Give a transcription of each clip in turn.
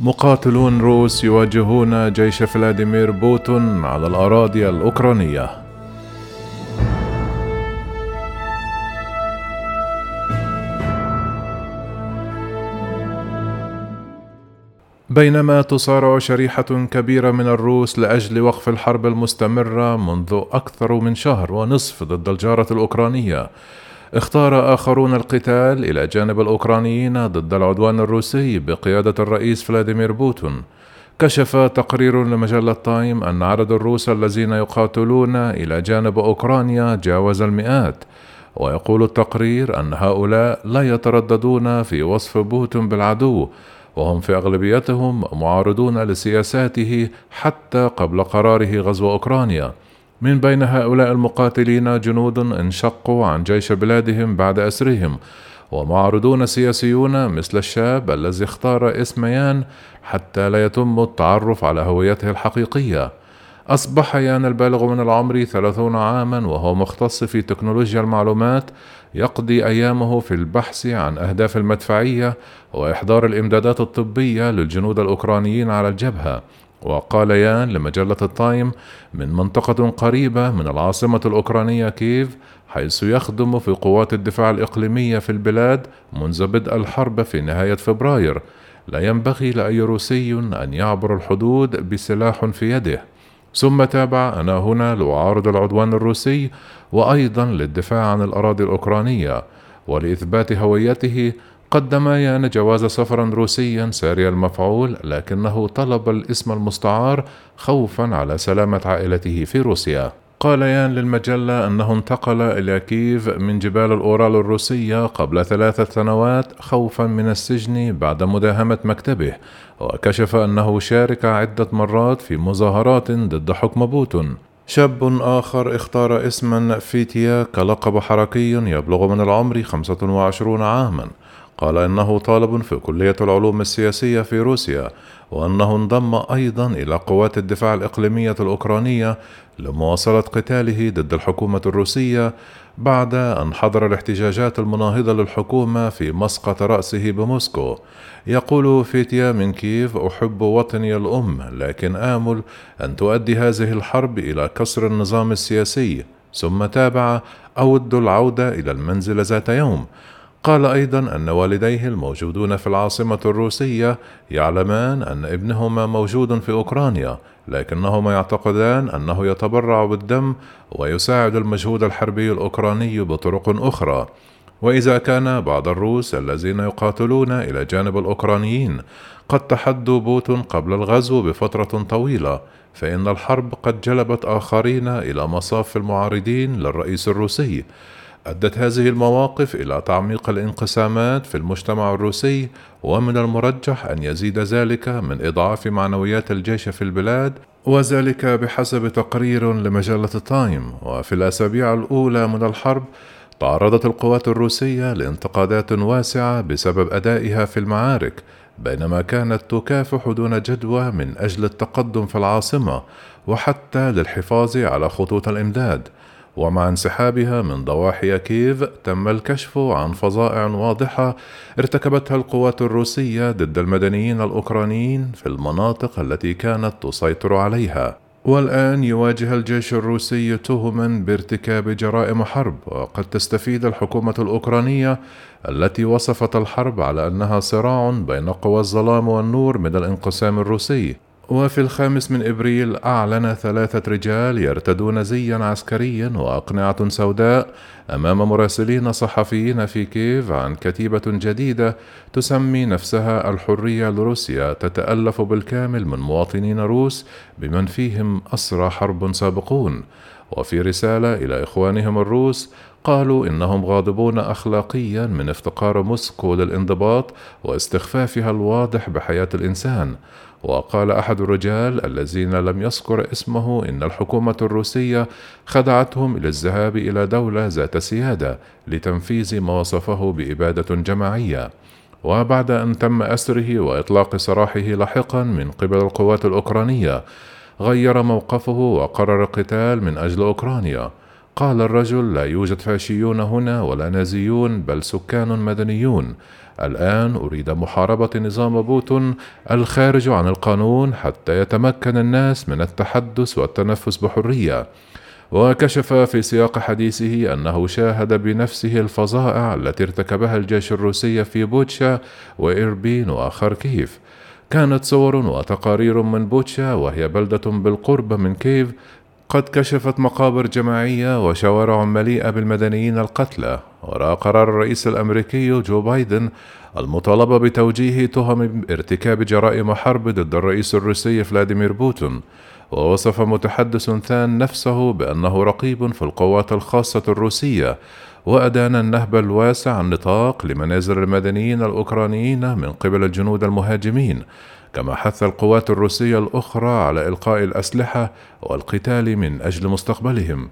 مقاتلون روس يواجهون جيش فلاديمير بوتين على الأراضي الأوكرانية. بينما تصارع شريحة كبيرة من الروس لأجل وقف الحرب المستمرة منذ أكثر من شهر ونصف ضد الجارة الأوكرانية اختار آخرون القتال إلى جانب الأوكرانيين ضد العدوان الروسي بقيادة الرئيس فلاديمير بوتين. كشف تقرير لمجلة تايم أن عدد الروس الذين يقاتلون إلى جانب أوكرانيا جاوز المئات ويقول التقرير أن هؤلاء لا يترددون في وصف بوتين بالعدو وهم في أغلبيتهم معارضون لسياساته حتى قبل قراره غزو أوكرانيا. من بين هؤلاء المقاتلين جنود انشقوا عن جيش بلادهم بعد أسرهم ومعارضون سياسيون مثل الشاب الذي اختار اسم يان حتى لا يتم التعرف على هويته الحقيقية. أصبح يان البالغ من العمر ثلاثون عاما وهو مختص في تكنولوجيا المعلومات يقضي أيامه في البحث عن أهداف المدفعية وإحضار الإمدادات الطبية للجنود الأوكرانيين على الجبهة. وقال يان لمجلة التايم من منطقة قريبة من العاصمة الأوكرانية كييف حيث يخدم في قوات الدفاع الإقليمية في البلاد منذ بدء الحرب في نهاية فبراير. لا ينبغي لأي روسي أن يعبر الحدود بسلاح في يده. ثم تابع أنا هنا لأعارض العدوان الروسي وأيضا للدفاع عن الأراضي الأوكرانية ولإثبات هويته قدم يان جواز سفر روسيا ساري المفعول لكنه طلب الاسم المستعار خوفا على سلامة عائلته في روسيا. قال يان للمجلة أنه انتقل إلى كييف من جبال الأورال الروسية قبل ثلاثة سنوات خوفا من السجن بعد مداهمة مكتبه وكشف أنه شارك عدة مرات في مظاهرات ضد حكم بوتون. شاب آخر اختار اسما فيتيا كلقب حركي يبلغ من العمر 25 عاما. قال إنه طالب في كلية العلوم السياسية في روسيا وأنه انضم أيضا إلى قوات الدفاع الإقليمية الأوكرانية لمواصلة قتاله ضد الحكومة الروسية بعد أن حضر الاحتجاجات المناهضة للحكومة في مسقط رأسه بموسكو. يقول فيتيا من كييف أحب وطني الأم لكن آمل أن تؤدي هذه الحرب إلى كسر النظام السياسي ثم تابع أود العودة إلى المنزل ذات يوم قال أيضا أن والديه الموجودون في العاصمة الروسية يعلمان أن ابنهما موجود في أوكرانيا لكنهما يعتقدان أنه يتبرع بالدم ويساعد المجهود الحربي الأوكراني بطرق أخرى. وإذا كان بعض الروس الذين يقاتلون إلى جانب الأوكرانيين قد تحدوا بوتين قبل الغزو بفترة طويلة فإن الحرب قد جلبت آخرين إلى مصاف المعارضين للرئيس الروسي. أدت هذه المواقف إلى تعميق الانقسامات في المجتمع الروسي ومن المرجح أن يزيد ذلك من إضعاف معنويات الجيش في البلاد وذلك بحسب تقرير لمجلة تايم وفي الأسابيع الأولى من الحرب تعرضت القوات الروسية لانتقادات واسعة بسبب أدائها في المعارك بينما كانت تكافح دون جدوى من أجل التقدم في العاصمة وحتى للحفاظ على خطوط الإمداد. ومع انسحابها من ضواحي كييف تم الكشف عن فظائع واضحة ارتكبتها القوات الروسية ضد المدنيين الأوكرانيين في المناطق التي كانت تسيطر عليها. والآن يواجه الجيش الروسي تهما بارتكاب جرائم حرب وقد تستفيد الحكومة الأوكرانية التي وصفت الحرب على أنها صراع بين قوى الظلام والنور من الانقسام الروسي. وفي الخامس من إبريل أعلن ثلاثة رجال يرتدون زيا عسكريا وأقنعة سوداء أمام مراسلين صحفيين في كييف عن كتيبة جديدة تسمي نفسها الحرية لروسيا تتألف بالكامل من مواطنين روس بمن فيهم أسرى حرب سابقون. وفي رسالة إلى إخوانهم الروس قالوا إنهم غاضبون أخلاقيا من افتقار موسكو للانضباط واستخفافها الواضح بحياة الإنسان. وقال أحد الرجال الذين لم يذكر اسمه إن الحكومة الروسية خدعتهم إلى الذهاب إلى دولة ذات سيادة لتنفيذ ما وصفه بإبادة جماعية. وبعد أن تم أسره وإطلاق سراحه لاحقا من قبل القوات الأوكرانية غير موقفه وقرر القتال من أجل أوكرانيا. قال الرجل لا يوجد فاشيون هنا ولا نازيون بل سكان مدنيون. الآن أريد محاربة نظام بوتين الخارج عن القانون حتى يتمكن الناس من التحدث والتنفس بحرية. وكشف في سياق حديثه أنه شاهد بنفسه الفظائع التي ارتكبها الجيش الروسي في بوتشا وإربين وخاركيف كانت صور وتقارير من بوتشا وهي بلدة بالقرب من كيف قد كشفت مقابر جماعية وشوارع مليئة بالمدنيين القتلى وراء قرار الرئيس الأمريكي جو بايدن المطالبة بتوجيه تهم ارتكاب جرائم حرب ضد الرئيس الروسي فلاديمير بوتين ووصف متحدث ثان نفسه بأنه رقيب في القوات الخاصة الروسية وأدان النهب الواسع النطاق لمنازل المدنيين الأوكرانيين من قبل الجنود المهاجمين. كما حث القوات الروسية الأخرى على إلقاء الأسلحة والقتال من أجل مستقبلهم.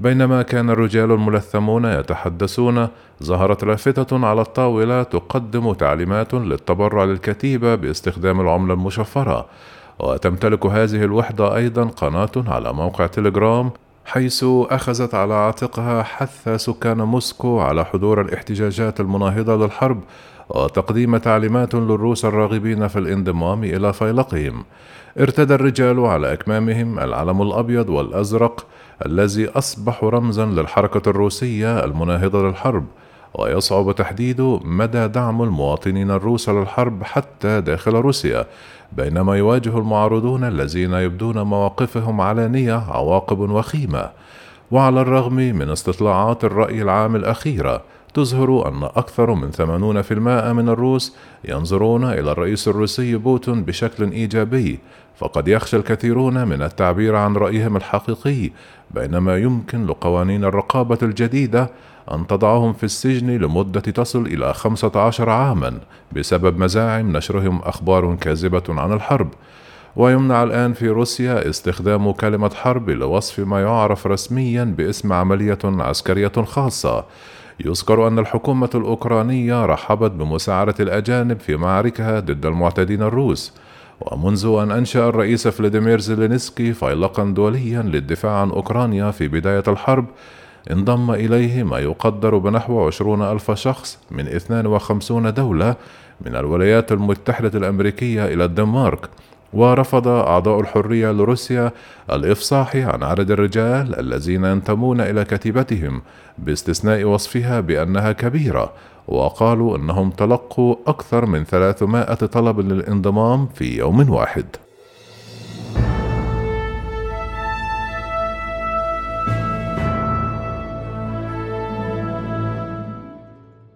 بينما كان الرجال الملثمون يتحدثون ظهرت لافتة على الطاولة تقدم تعليمات للتبرع للكتيبة باستخدام العملة المشفرة. وتمتلك هذه الوحدة أيضا قناة على موقع تليجرام حيث أخذت على عاتقها حث سكان موسكو على حضور الاحتجاجات المناهضة للحرب وتقديم تعليمات للروس الراغبين في الانضمام إلى فيلقهم. ارتدى الرجال على أكمامهم العلم الأبيض والأزرق الذي أصبح رمزا للحركة الروسية المناهضة للحرب ويصعب تحديد مدى دعم المواطنين الروس للحرب حتى داخل روسيا بينما يواجه المعارضون الذين يبدون مواقفهم علانيه عواقب وخيمة. وعلى الرغم من استطلاعات الرأي العام الأخيرة تظهر أن أكثر من 80% من الروس ينظرون إلى الرئيس الروسي بوتون بشكل إيجابي، فقد يخشى الكثيرون من التعبير عن رأيهم الحقيقي، بينما يمكن لقوانين الرقابة الجديدة أن تضعهم في السجن لمدة تصل إلى 15 عامًا بسبب مزاعم نشرهم أخبار كاذبة عن الحرب. ويمنع الآن في روسيا استخدام كلمة حرب لوصف ما يعرف رسميا باسم عملية عسكرية خاصة يذكر أن الحكومة الأوكرانية رحبت بمساعدة الأجانب في معاركها ضد المعتدين الروس ومنذ أن أنشأ الرئيس فلاديمير زيلينسكي فيلقا دوليا للدفاع عن أوكرانيا في بداية الحرب انضم إليه ما يقدر بنحو عشرون ألف شخص من 52 دولة من الولايات المتحدة الأمريكية إلى الدنمارك. ورفض أعضاء الحرية لروسيا الإفصاح عن عدد الرجال الذين ينتمون إلى كتيبتهم باستثناء وصفها بأنها كبيرة وقالوا أنهم تلقوا أكثر من 300 طلب للانضمام في يوم واحد.